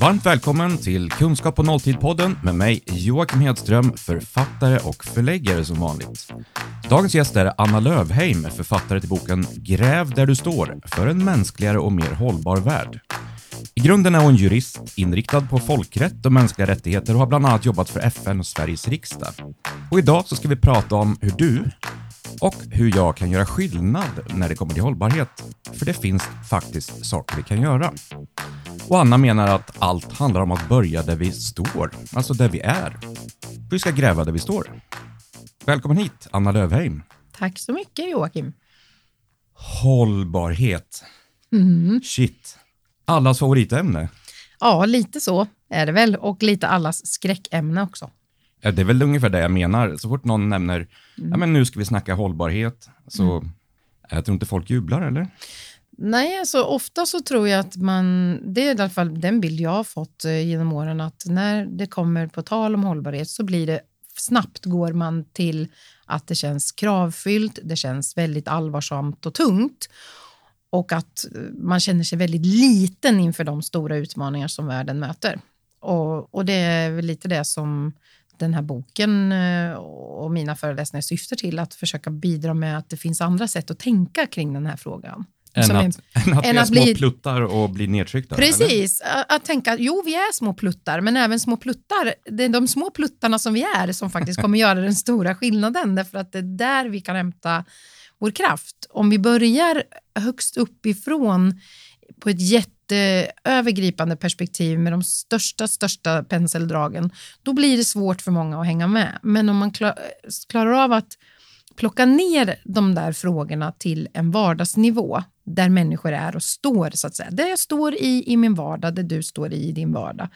Varmt välkommen till Kunskap på nolltid-podden med mig Joakim Hedström, författare och förläggare som vanligt. Dagens gäst är Anna Lövheim, författare till boken Gräv där du står för en mänskligare och mer hållbar värld. I grunden är hon jurist, inriktad på folkrätt och mänskliga rättigheter och har bland annat jobbat för FN och Sveriges riksdag. Och idag så ska vi prata om hur du och hur jag kan göra skillnad när det kommer till hållbarhet. För det finns faktiskt saker vi kan göra. Och Anna menar att allt handlar om att börja där vi står, alltså där vi är. Vi ska gräva där vi står. Välkommen hit, Anna Lövheim. Tack så mycket Joakim. Hållbarhet. Mm. Shit. Allas favoritämne. Ja, lite så är det väl och lite allas skräckämne också. Ja, det är väl ungefär det jag menar. Så fort någon nämner, Mm. ja men nu ska vi snacka hållbarhet, så jag tror inte folk jublar eller? Nej, alltså ofta så tror jag att man, det är i alla fall den bild jag har fått eh, genom åren, att när det kommer på tal om hållbarhet så blir det snabbt går man till att det känns kravfyllt, det känns väldigt allvarsamt och tungt och att eh, man känner sig väldigt liten inför de stora utmaningar som världen möter. Och, och det är väl lite det som den här boken eh, och mina föreläsningar syftar till, att försöka bidra med att det finns andra sätt att tänka kring den här frågan. Än att, är- än att än vi är att små bli- pluttar och blir nedtryckta? eller? Precis, att, att tänka att jo, vi är små pluttar, men även små pluttar, det är de små pluttarna som vi är som faktiskt kommer göra den stora skillnaden, därför att det är där vi kan hämta vår kraft. Om vi börjar högst uppifrån på ett jätteövergripande perspektiv med de största, största penseldragen, då blir det svårt för många att hänga med. Men om man klar, klarar av att plocka ner de där frågorna till en vardagsnivå där människor är och står, så att säga. Där jag står i, i min vardag, där du står i, i din vardag.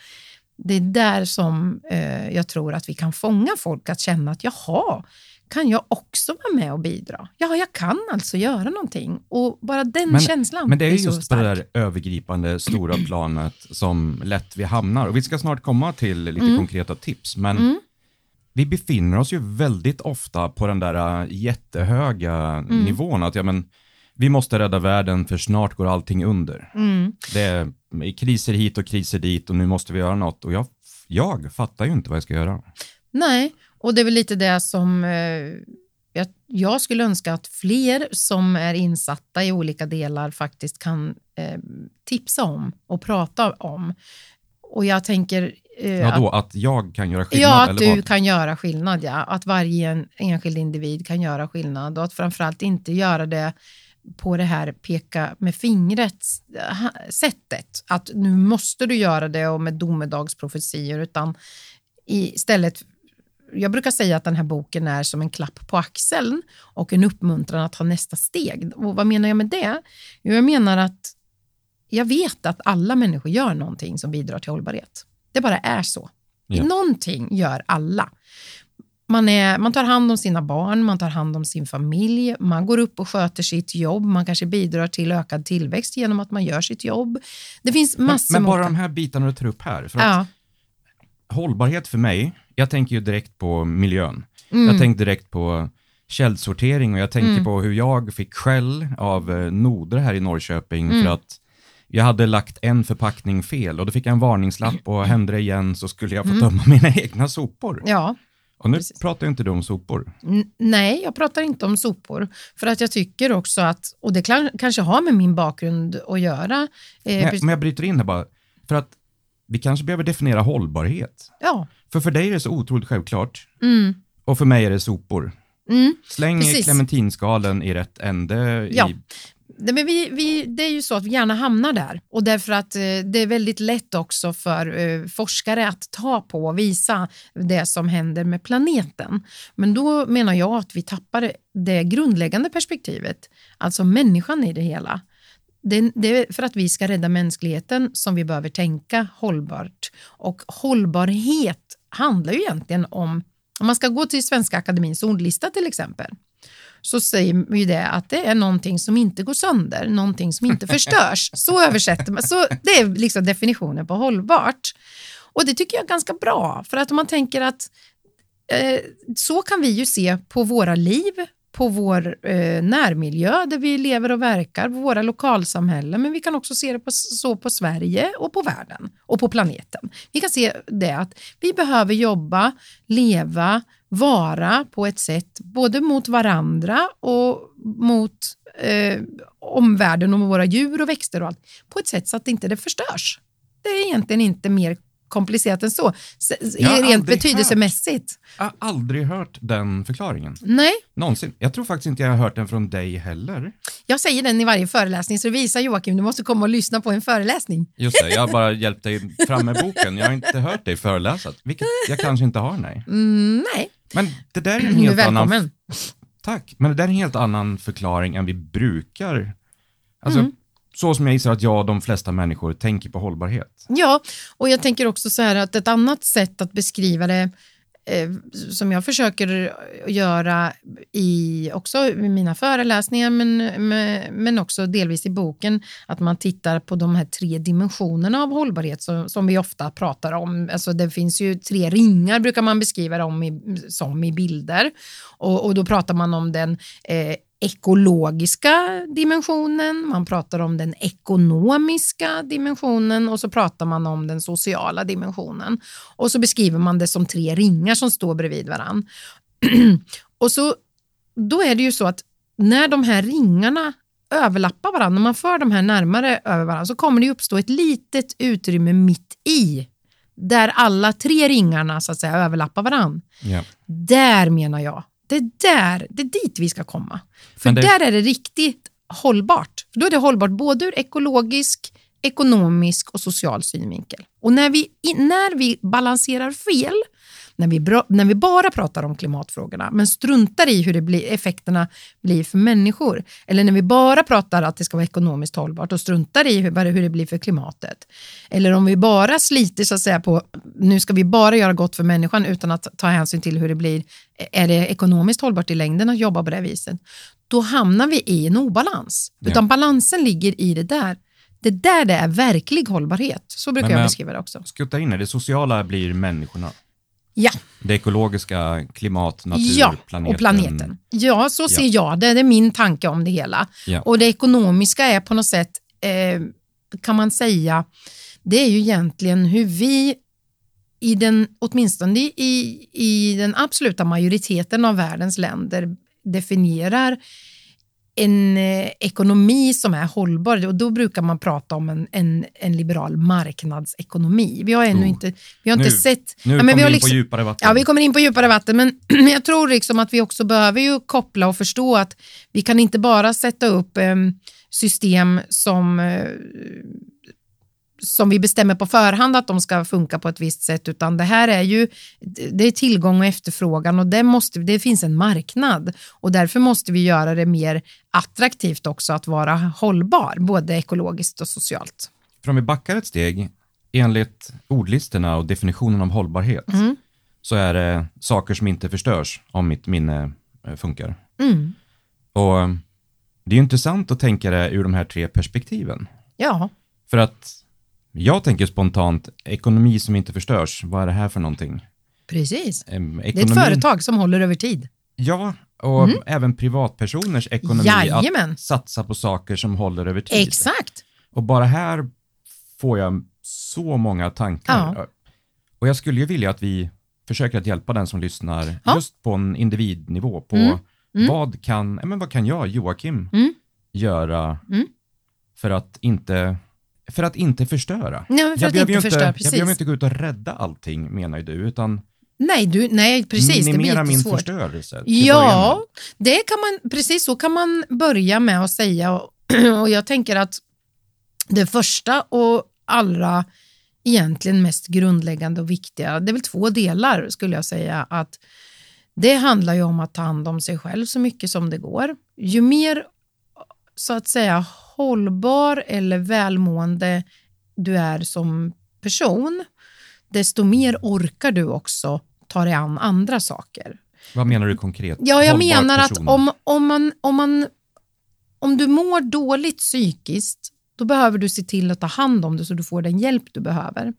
Det är där som eh, jag tror att vi kan fånga folk att känna att jaha, kan jag också vara med och bidra? Ja, jag kan alltså göra någonting. Och bara den Men- känslan Men det är ju just på det där övergripande stora planet som lätt vi hamnar. Och vi ska snart komma till lite Mm. konkreta tips, men Mm. Vi befinner oss ju väldigt ofta på den där äh, jättehöga Mm. nivån att ja, men, vi måste rädda världen för snart går allting under. Mm. Det är kriser hit och kriser dit och nu måste vi göra något och jag, jag fattar ju inte vad jag ska göra. Nej, och det är väl lite det som eh, jag, jag skulle önska att fler som är insatta i olika delar faktiskt kan eh, tipsa om och prata om. Och jag tänker... Eh, Ja, då, att jag kan göra skillnad Ja, att du vad? kan göra skillnad. Ja. Att varje en, enskild individ kan göra skillnad och att framförallt inte göra det på det här peka med fingret sättet. Att nu måste du göra det och med domedagsprofetior utan istället jag brukar säga att den här boken är som en klapp på axeln och en uppmuntran att ta nästa steg. Och vad menar jag med det? Jo, jag menar att jag vet att alla människor gör någonting som bidrar till hållbarhet. Det bara är så. Ja. Någonting gör alla. Man, är, man tar hand om sina barn, man tar hand om sin familj, man går upp och sköter sitt jobb, man kanske bidrar till ökad tillväxt genom att man gör sitt jobb. Det finns Men, massor men med bara de här bitarna du tar upp här. För att Ja. hållbarhet för mig, jag tänker ju direkt på miljön. Mm. Jag tänker direkt på källsortering och jag tänker Mm. på hur jag fick skäll av eh, Nordre här i Norrköping Mm. för att jag hade lagt en förpackning fel och då fick jag en varningslapp och hände det igen så skulle jag få Mm. tömma mina egna sopor. ja. Och nu precis. pratar inte du om sopor. N- Nej, jag pratar inte om sopor. För att jag tycker också att, och det kan, kanske har med min bakgrund att göra. Eh, precis- men jag bryter in här bara, för att vi kanske behöver definiera hållbarhet. ja. För för dig är det så otroligt självklart Mm, och för mig är det sopor. mm. Släng Precis. clementinskalen i rätt ände. Ja. I, det, men vi, vi, det är ju så att vi gärna hamnar där och därför att eh, det är väldigt lätt också för eh, forskare att ta på och visa det som händer med planeten. Men då menar jag att vi tappar det grundläggande perspektivet, alltså människan i det hela. Det, det är för att vi ska rädda mänskligheten som vi behöver tänka hållbart. Och hållbarhet handlar ju egentligen om, om man ska gå till Svenska Akademins ordlista till exempel, så säger ju det att det är någonting som inte går sönder, någonting som inte förstörs. Så översätter man, så det är liksom definitionen på hållbart. Och det tycker jag är ganska bra, för att om man tänker att eh, så kan vi ju se på våra liv på vår eh, närmiljö där vi lever och verkar, på våra lokalsamhällen, men vi kan också se det på, så på Sverige och på världen och på planeten. Vi kan se det att vi behöver jobba, leva, vara på ett sätt både mot varandra och mot eh, omvärlden och våra djur och växter och allt på ett sätt så att inte det förstörs. Det är egentligen inte mer komplicerat än så, rent betydelsemässigt. Hört, jag har aldrig hört den förklaringen. Nej. Någonsin. Jag tror faktiskt inte jag har hört den från dig heller. Jag säger den i varje föreläsning, så det visar Joakim, du måste komma och lyssna på en föreläsning. Just det, jag har bara hjälpt dig fram med boken. Jag har inte hört dig föreläsa, vilket jag kanske inte har, nej. Mm, nej. Men det där är en helt annan... Tack, men det där är en helt annan förklaring än vi brukar. Alltså, mm så som jag gissar att jag och de flesta människor tänker på hållbarhet. Ja, och jag tänker också så här att ett annat sätt att beskriva det eh, som jag försöker göra i också i mina föreläsningar men, men också delvis i boken, att man tittar på de här tre dimensionerna av hållbarhet som, som vi ofta pratar om. Alltså det finns ju tre ringar brukar man beskriva dem i, som i bilder och, och då pratar man om den eh, ekologiska dimensionen, man pratar om den ekonomiska dimensionen och så pratar man om den sociala dimensionen. Och så beskriver man det som tre ringar som står bredvid varann. och så, då är det ju så att när de här ringarna överlappar varandra, när man för de här närmare över varandra så kommer det uppstå ett litet utrymme mitt i där alla tre ringarna så att säga överlappar varandra. Yeah. Där menar jag det är där, det är dit vi ska komma. För det... där är det riktigt hållbart. För då är det hållbart både ur ekologisk, ekonomisk och social synvinkel. Och när vi, när vi balanserar fel, när vi, när vi bara pratar om klimatfrågorna men struntar i hur det blir, effekterna blir för människor, eller när vi bara pratar att det ska vara ekonomiskt hållbart och struntar i hur, hur det blir för klimatet, eller om vi bara sliter så att säga på nu ska vi bara göra gott för människan utan att ta hänsyn till hur det blir, är det ekonomiskt hållbart i längden att jobba på det viset, då hamnar vi i en obalans. Ja. Utan balansen ligger i det där. Det där det är verklig hållbarhet. Så brukar men, jag beskriva det också. Skutta in det, det sociala blir människorna. Ja. Det ekologiska, klimat, natur, ja, planeten. och planeten. Ja, så ser ja. jag det. Det är min tanke om det hela. Ja. Och det ekonomiska är på något sätt, eh, kan man säga, det är ju egentligen hur vi i den, åtminstone i, i den absoluta majoriteten av världens länder definierar en eh, ekonomi som är hållbar och då brukar man prata om en, en, en liberal marknadsekonomi. Vi har ännu oh. inte, vi har inte nu, sett... Nu ja, kommer vi in liksom, på djupare vatten. Ja, vi kommer in på djupare vatten, men, men jag tror liksom att vi också behöver ju koppla och förstå att vi kan inte bara sätta upp eh, system som eh, som vi bestämmer på förhand att de ska funka på ett visst sätt, utan det här är ju det är tillgång och efterfrågan och det, måste, det finns en marknad och därför måste vi göra det mer attraktivt också att vara hållbar, både ekologiskt och socialt. För om vi backar ett steg, enligt ordlistorna och definitionen av hållbarhet, mm. så är det saker som inte förstörs om mitt minne eh, funkar. Mm. Och det är intressant att tänka det ur de här tre perspektiven. Ja. För att jag tänker spontant, ekonomi som inte förstörs, vad är det här för någonting? Precis. ekonomi... Det är ett företag som håller över tid. Ja, och mm. även privatpersoners ekonomi. Jajamän. Att satsa på saker som håller över tid. Exakt. Och bara här får jag så många tankar. Ja. Och jag skulle ju vilja att vi försöker att hjälpa den som lyssnar ja. just på en individnivå. På mm. Mm. Vad, kan, men vad kan jag, Joakim, mm. göra mm. för att inte för att inte förstöra. Nej, för jag att inte förstöra, precis. Jag behöver inte gå ut och rädda allting menar ju du, utan Nej, du, nej precis. Minimera det blir min förstörelse. Ja, det kan man, precis så kan man börja med att säga. Och, och jag tänker att det första och allra egentligen mest grundläggande och viktiga, det är väl två delar skulle jag säga. att Det handlar ju om att ta hand om sig själv så mycket som det går. Ju mer så att säga hållbar eller välmående du är som person, desto mer orkar du också ta dig an andra saker. Vad menar du konkret? Ja, jag hållbar menar person. att om, om, man, om, man, om du mår dåligt psykiskt, då behöver du se till att ta hand om det så du får den hjälp du behöver.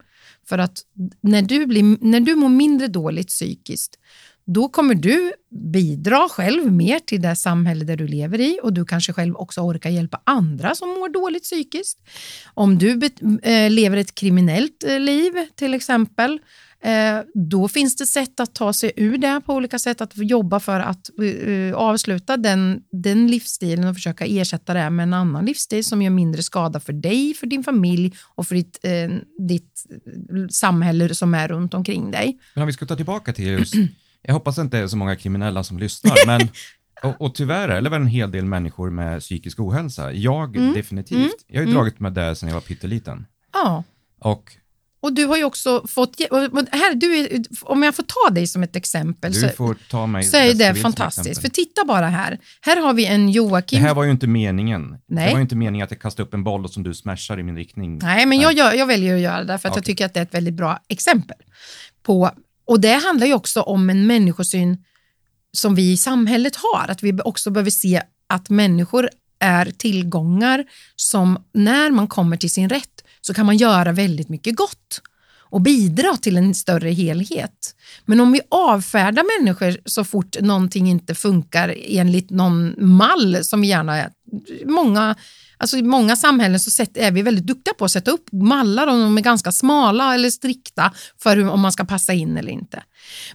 För att när du, blir, när du mår mindre dåligt psykiskt, då kommer du bidra själv mer till det samhälle där du lever i och du kanske själv också orkar hjälpa andra som mår dåligt psykiskt. Om du eh, lever ett kriminellt eh, liv till exempel, eh, då finns det sätt att ta sig ur det på olika sätt, att jobba för att avsluta den, den livsstilen och försöka ersätta det med en annan livsstil som gör mindre skada för dig, för din familj och för ditt, ditt samhälle som är runt omkring dig. Men om vi ska ta tillbaka till just jag hoppas inte det är så många kriminella som lyssnar, men och, och tyvärr är det väl en hel del människor med psykisk ohälsa. Jag mm. definitivt. Mm. Jag har ju mm. dragit med det sedan jag var pytteliten. Ja. Och och du har ju också fått, här, du är, om jag får ta dig som ett exempel, du så, får ta mig så är det fantastiskt. För titta bara här, här har vi en Joakim. Det här var ju inte meningen. Nej. Det var ju inte meningen att jag kastar upp en boll och som du smashar i min riktning. Nej, men jag, jag, jag väljer att göra det för att okay. jag tycker att det är ett väldigt bra exempel på och det handlar ju också om en människosyn som vi i samhället har, att vi också behöver se att människor är tillgångar som när man kommer till sin rätt så kan man göra väldigt mycket gott och bidra till en större helhet. Men om vi avfärdar människor så fort någonting inte funkar enligt någon mall som vi gärna många Alltså I många samhällen så är vi väldigt duktiga på att sätta upp mallar och de är ganska smala eller strikta för hur, om man ska passa in eller inte.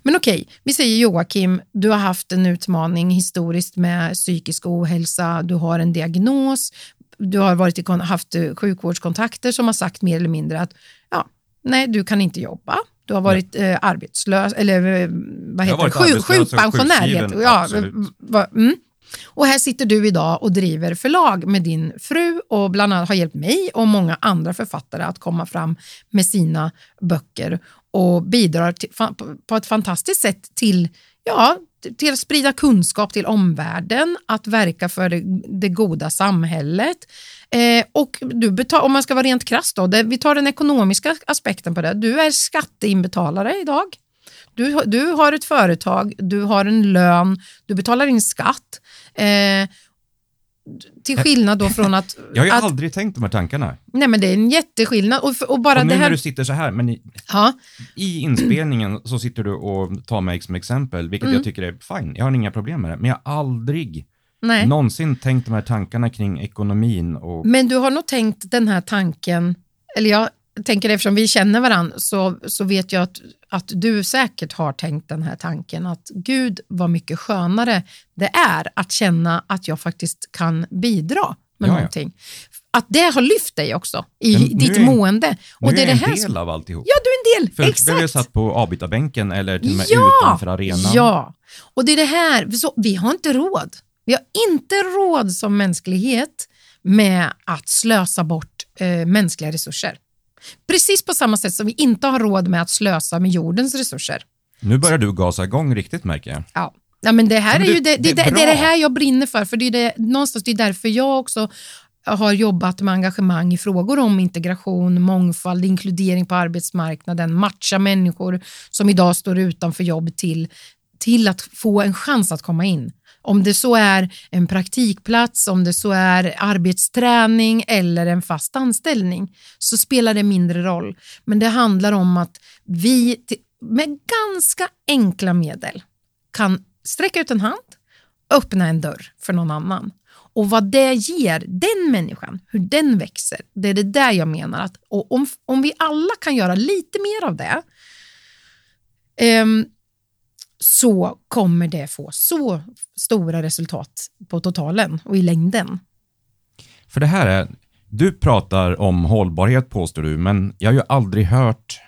Men okej, vi säger Joakim, du har haft en utmaning historiskt med psykisk ohälsa, du har en diagnos, du har varit i, haft sjukvårdskontakter som har sagt mer eller mindre att ja, nej, du kan inte jobba. Du har varit eh, arbetslös, eller eh, vad heter det? Sjuk, sjukpensionär. Ja, mm. Och här sitter du idag och driver förlag med din fru och bland annat har hjälpt mig och många andra författare att komma fram med sina böcker och bidrar till, på ett fantastiskt sätt till, ja, till att sprida kunskap till omvärlden, att verka för det, det goda samhället. Eh, och du betal, om man ska vara rent krass då, det, vi tar den ekonomiska aspekten på det. Du är skatteinbetalare idag. Du, du har ett företag, du har en lön, du betalar in skatt. Eh, till skillnad då från att... Jag har ju att, aldrig tänkt de här tankarna. Nej, men det är en jätteskillnad. Och, och bara och nu det här... när du sitter så här, men i, ja. i inspelningen så sitter du och tar mig som exempel, vilket mm. jag tycker är fine. Jag har inga problem med det, men jag har aldrig Nej. någonsin tänkt de här tankarna kring ekonomin. Och... Men du har nog tänkt den här tanken, eller jag tänker eftersom vi känner varandra så, så vet jag att, att du säkert har tänkt den här tanken att gud vad mycket skönare det är att känna att jag faktiskt kan bidra med ja, någonting. Att det har lyft dig också i Men ditt är, mående. Och nu det är, jag en del av alltihop. Ja, du är en del. För Exakt. Vi har satt på avbytarbänken eller till och med ja, utanför arenan. Ja, och det är det här, så vi har inte råd. Vi har inte råd som mänsklighet med att slösa bort eh, mänskliga resurser. Precis på samma sätt som vi inte har råd med att slösa med jordens resurser. Nu börjar du gasa igång riktigt märker jag. Ja. Ja, men det här men är ju det, det, det, det, är det här jag brinner för, för det är det, någonstans det är därför jag också har jobbat med engagemang i frågor om integration, mångfald, inkludering på arbetsmarknaden, matcha människor som idag står utanför jobb till, till att få en chans att komma in. Om det så är en praktikplats, om det så är arbetsträning eller en fast anställning så spelar det mindre roll. Men det handlar om att vi med ganska enkla medel kan sträcka ut en hand, öppna en dörr för någon annan. Och vad det ger den människan, hur den växer, det är det där jag menar att och om, om vi alla kan göra lite mer av det um, så kommer det få så stora resultat på totalen och i längden. För det här är, du pratar om hållbarhet påstår du, men jag har ju aldrig hört,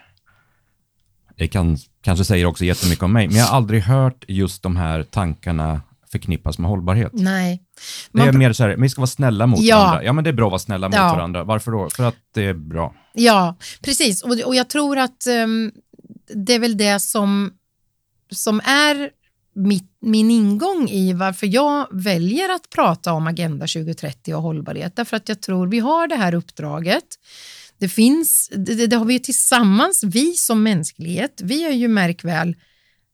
det kan, kanske säger också jättemycket om mig, men jag har aldrig hört just de här tankarna förknippas med hållbarhet. Nej. Man... Det är mer så här, vi ska vara snälla mot ja. varandra. Ja, men det är bra att vara snälla mot ja. varandra. Varför då? För att det är bra. Ja, precis. Och, och jag tror att um, det är väl det som som är mitt, min ingång i varför jag väljer att prata om Agenda 2030 och hållbarhet. Därför att jag tror vi har det här uppdraget. Det finns, det, det har vi tillsammans, vi som mänsklighet. Vi är ju märk väl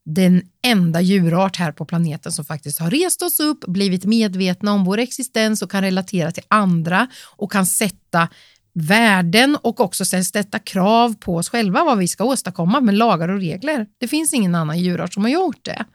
den enda djurart här på planeten som faktiskt har rest oss upp, blivit medvetna om vår existens och kan relatera till andra och kan sätta värden och också sätta krav på oss själva vad vi ska åstadkomma med lagar och regler. Det finns ingen annan djurart som har gjort det.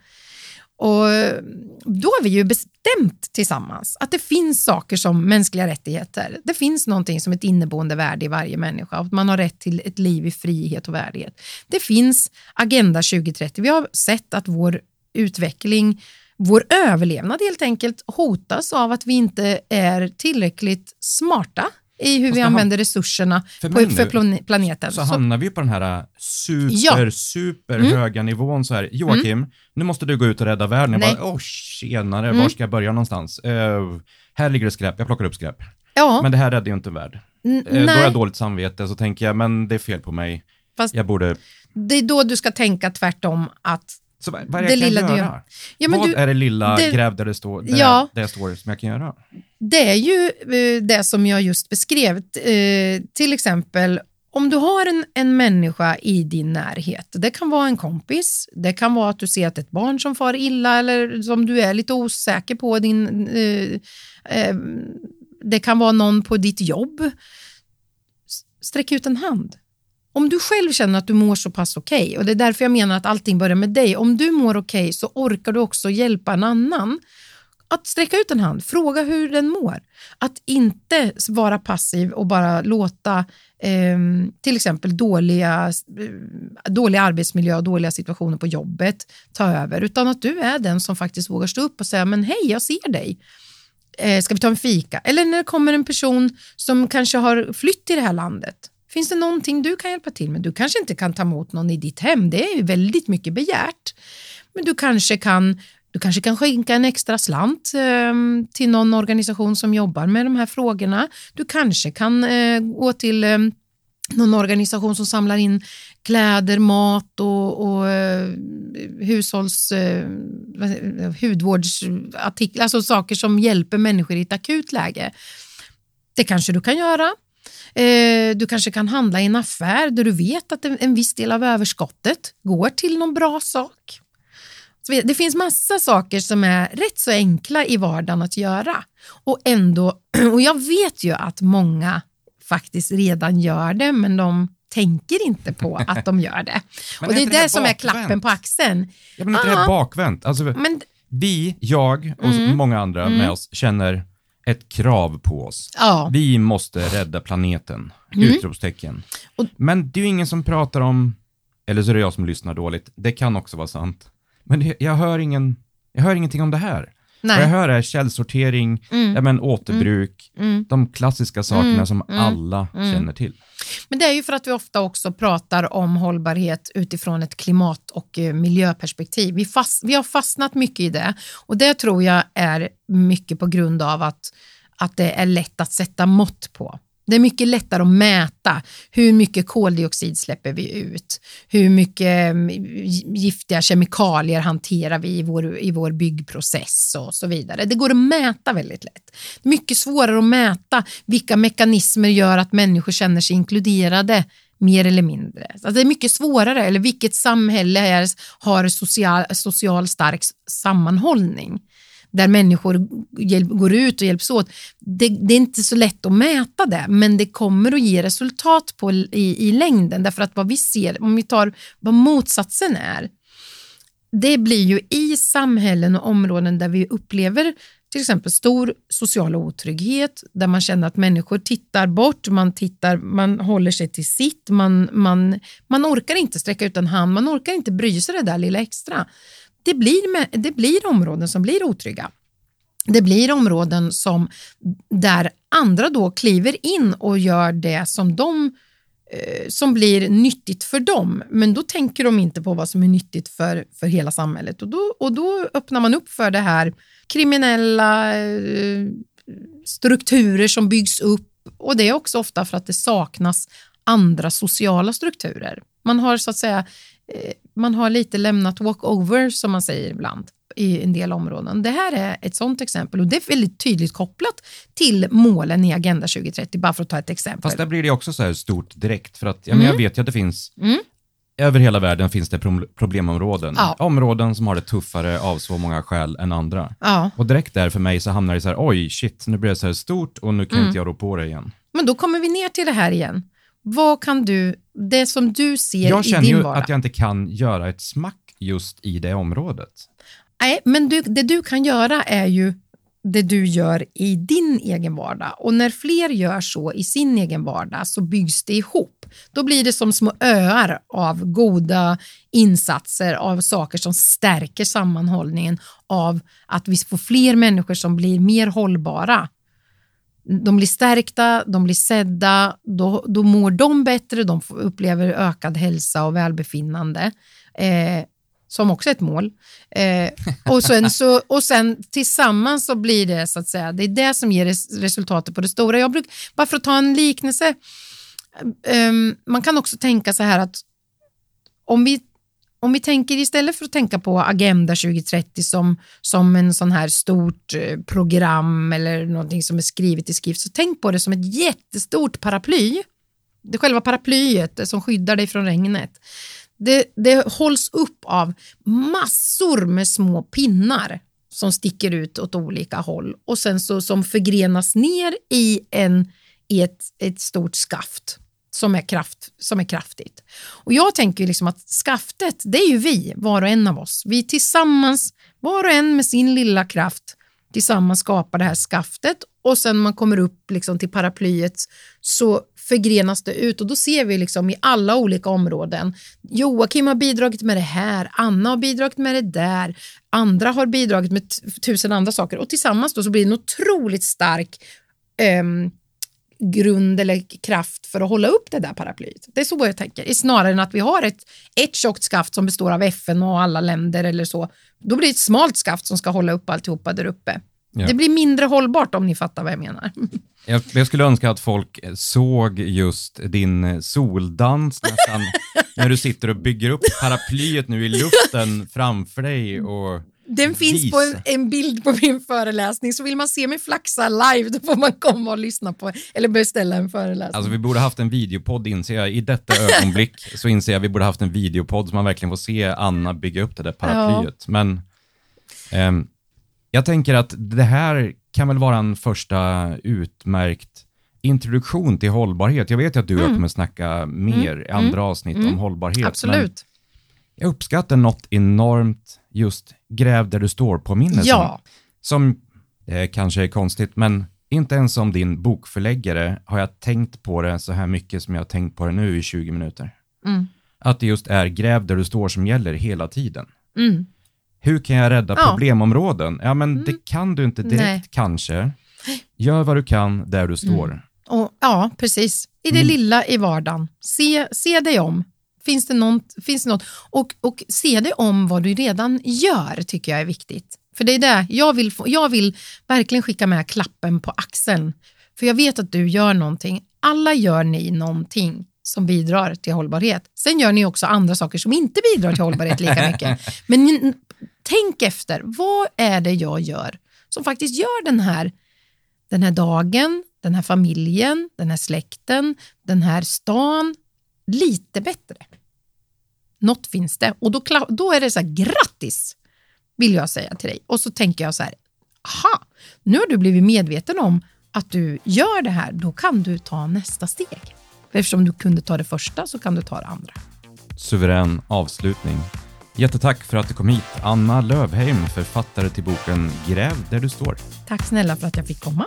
Och eh, då har vi ju bestämt tillsammans att det finns saker som mänskliga rättigheter. Det finns någonting som ett inneboende värde i varje människa att man har rätt till ett liv i frihet och värdighet. Det finns Agenda 2030. Vi har sett att vår utveckling vår överlevnad helt enkelt hotas av att vi inte är tillräckligt smarta i hur vi använder resurserna för, på, för nu, planeten. Så, så, hamnar vi på den här äh, super, ja. super mm. höga nivån så här. Joakim, mm. nu måste du gå ut och rädda världen. Jag bara, åh tjenare, mm. var ska jag börja någonstans? Uh, här ligger det skräp, jag plockar upp skräp. Ja. Men det här räddar ju inte värld. Uh, då har jag dåligt samvete, så tänker jag, men det är fel på mig. Fast jag borde... Det är då du ska tänka tvärtom, att så vad, är det, det jag kan göra? Ja, vad du, är det lilla det, gräv där det står, där, ja, där jag står som jag kan göra? Det är ju eh, det som jag just beskrev. Eh, till exempel om du har en, en människa i din närhet, det kan vara en kompis, det kan vara att du ser att ett barn som far illa eller som du är lite osäker på din... Eh, eh det kan vara någon på ditt jobb. Sträck ut en hand. Om du själv känner att du mår så pass okej, okay, och det är därför jag menar att allting börjar med dig. Om du mår okej okay, så orkar du också hjälpa en annan att sträcka ut en hand, fråga hur den mår. Att inte vara passiv och bara låta eh, till exempel dåliga, eh, dålig arbetsmiljö och dåliga situationer på jobbet ta över, utan att du är den som faktiskt vågar stå upp och säga men hej, jag ser dig. Eh, ska vi ta en fika? Eller när det kommer en person som kanske har flytt till det här landet Finns det någonting du kan hjälpa till med? Du kanske inte kan ta emot någon i ditt hem, det är väldigt mycket begärt. Men du kanske kan, du kanske kan skänka en extra slant eh, till någon organisation som jobbar med de här frågorna. Du kanske kan eh, gå till eh, någon organisation som samlar in kläder, mat och, och eh, hushålls, eh, hudvårdsartiklar, alltså saker som hjälper människor i ett akut läge. Det kanske du kan göra. Eh, du kanske kan handla i en affär där du vet att en viss del av överskottet går till någon bra sak. Det finns massa saker som är rätt så enkla i vardagen att göra. Och ändå, och jag vet ju att många faktiskt redan gör det, men de tänker inte på att de gör det. och det är det, det som är klappen på axeln. Ja, men inte det här bakvänt. Alltså, men, vi, jag och mm, många andra mm. med oss känner ett krav på oss. Ja. Vi måste rädda planeten. Mm. Utropstecken. Och, Men det är ju ingen som pratar om, eller så är det jag som lyssnar dåligt, det kan också vara sant. Men jag, hör ingen, jag hör ingenting om det här. Nej. Vad jag hör är källsortering, mm. ja, men återbruk, mm. mm. de klassiska sakerna mm. som mm. alla känner till. Men det är ju för att vi ofta också pratar om hållbarhet utifrån ett klimat och eh, miljöperspektiv. Vi, fast, vi har fastnat mycket i det och det tror jag är mycket på grund av att, att det är lätt att sätta mått på. Det är mycket lättare att mäta hur mycket koldioxid släpper vi ut, hur mycket mm, giftiga kemikalier hanterar vi i vår, i vår byggprocess och så vidare. Det går att mäta väldigt lätt. Mycket svårare att mäta vilka mekanismer gör att människor känner sig inkluderade mer eller mindre. Alltså det är mycket svårare, eller vilket samhälle är, har social, social stark sammanhållning där människor går ut och hjälps åt. Det, det, är inte så lätt att mäta det, men det kommer att ge resultat på, i, i längden. Därför att vad vi ser, om vi tar vad motsatsen är, det blir ju i samhällen och områden där vi upplever till exempel stor social otrygghet, där man känner att människor tittar bort, man, tittar, man håller sig till sitt, man, man, man orkar inte sträcka ut en hand, man orkar inte bry sig det där lilla extra det blir, det blir områden som blir otrygga. Det blir områden som, där andra då kliver in och gör det som de eh, som blir nyttigt för dem, men då tänker de inte på vad som är nyttigt för, för hela samhället och då, och då öppnar man upp för det här kriminella eh, strukturer som byggs upp och det är också ofta för att det saknas andra sociala strukturer. Man har så att säga eh, man har lite lämnat walkover som man säger ibland i en del områden. Det här är ett sånt exempel och det är väldigt tydligt kopplat till målen i Agenda 2030, bara för att ta ett exempel. Fast där blir det också så här stort direkt, för att ja, mm. jag vet ju att det finns mm. Över hela världen finns det problemområden. Ja. Områden som har det tuffare av så många skäl än andra. Ja. Och direkt där för mig så hamnar det så här, oj shit, nu blir det så här stort och nu kan mm. inte jag rå på det igen. Men då kommer vi ner till det här igen. Vad kan du, det som du ser i din vardag? Jag känner ju att jag inte kan göra ett smack just i det området. Nej, men du, det du kan göra är ju det du gör i din egen vardag. Och när fler gör så i sin egen vardag så byggs det ihop. Då blir det som små öar av goda insatser, av saker som stärker sammanhållningen, av att vi får fler människor som blir mer hållbara. De blir stärkta, de blir sedda, då, då mår de bättre, de upplever ökad hälsa och välbefinnande. Eh, som också är ett mål. Eh, och, sen så, och sen tillsammans så blir det så att säga, det är det som ger res resultatet på det stora. Jag bruk, bara för att ta en liknelse, eh, ehm, man kan också tänka så här att om vi om vi tänker istället för att tänka på Agenda 2030 som, som en sån här stort eh, program eller någonting som är skrivet i skrift, så tänk på det som ett jättestort paraply. Det själva paraplyet som skyddar dig från regnet. Det, det hålls upp av massor med små pinnar som sticker ut åt olika håll och sen så som förgrenas ner i, en, i ett, ett stort skaft som är, kraft, som är kraftigt. Och Jag tänker liksom att skaftet, det är ju vi, var och en av oss. Vi tillsammans, var och en med sin lilla kraft, tillsammans skapar det här skaftet och sen man kommer upp liksom till paraplyet så förgrenas det ut och då ser vi liksom i alla olika områden. Joakim har bidragit med det här, Anna har bidragit med det där, andra har bidragit med tusen andra saker och tillsammans då så blir det en otroligt stark um, grund eller kraft för att hålla upp det där paraplyet. Det är så jag tänker, snarare än att vi har ett, ett tjockt skaft som består av FN och alla länder eller så. Då blir det ett smalt skaft som ska hålla upp alltihopa där uppe. Ja. Det blir mindre hållbart om ni fattar vad jag menar. Jag, jag skulle önska att folk såg just din soldans nästan, när du sitter och bygger upp paraplyet nu i luften framför dig och den finns på en, en, bild på min föreläsning, så vill man se mig flaxa live då får man komma och lyssna på eller beställa en föreläsning. Alltså vi borde haft en videopodd inser jag. I detta ögonblick så inser jag vi borde haft en videopodd så man verkligen får se Anna bygga upp det där paraplyet. Ja. Men um, jag tänker att det här kan väl vara en första utmärkt introduktion till hållbarhet. Jag vet ju att du och mm. jag kommer snacka mer mm. i andra mm. avsnitt mm. om hållbarhet. Absolut. jag uppskattar något enormt just gräv där du står påminnelsen. Ja. Som eh, kanske är konstigt, men inte ens som din bokförläggare har jag tänkt på det så här mycket som jag har tänkt på det nu i 20 minuter. Mm. Att det just är gräv där du står som gäller hela tiden. Mm. Hur kan jag rädda ja. problemområden? Ja, men mm. det kan du inte direkt Nej. kanske. Gör vad du kan där du står. Mm. Och, ja, precis. I det mm. lilla i vardagen. Se, se dig om. Finns det, något, finns det något? Och, och se dig om vad du redan gör tycker jag är viktigt. För det är det jag vill, få, jag vill verkligen skicka med klappen på axeln. För jag vet att du gör någonting. Alla gör ni någonting som bidrar till hållbarhet. Sen gör ni också andra saker som inte bidrar till hållbarhet lika mycket. Men tänk efter, vad är det jag gör som faktiskt gör den här, den här dagen, den här familjen, den här släkten, den här stan lite bättre? Något finns det och då, då är det så här, grattis vill jag säga till dig. Och så tänker jag så här, aha, nu har du blivit medveten om att du gör det här, då kan du ta nästa steg. Eftersom du kunde ta det första så kan du ta det andra. Suverän avslutning. Jättetack för att du kom hit, Anna Lövheim, författare till boken Gräv där du står. Tack snälla för att jag fick komma.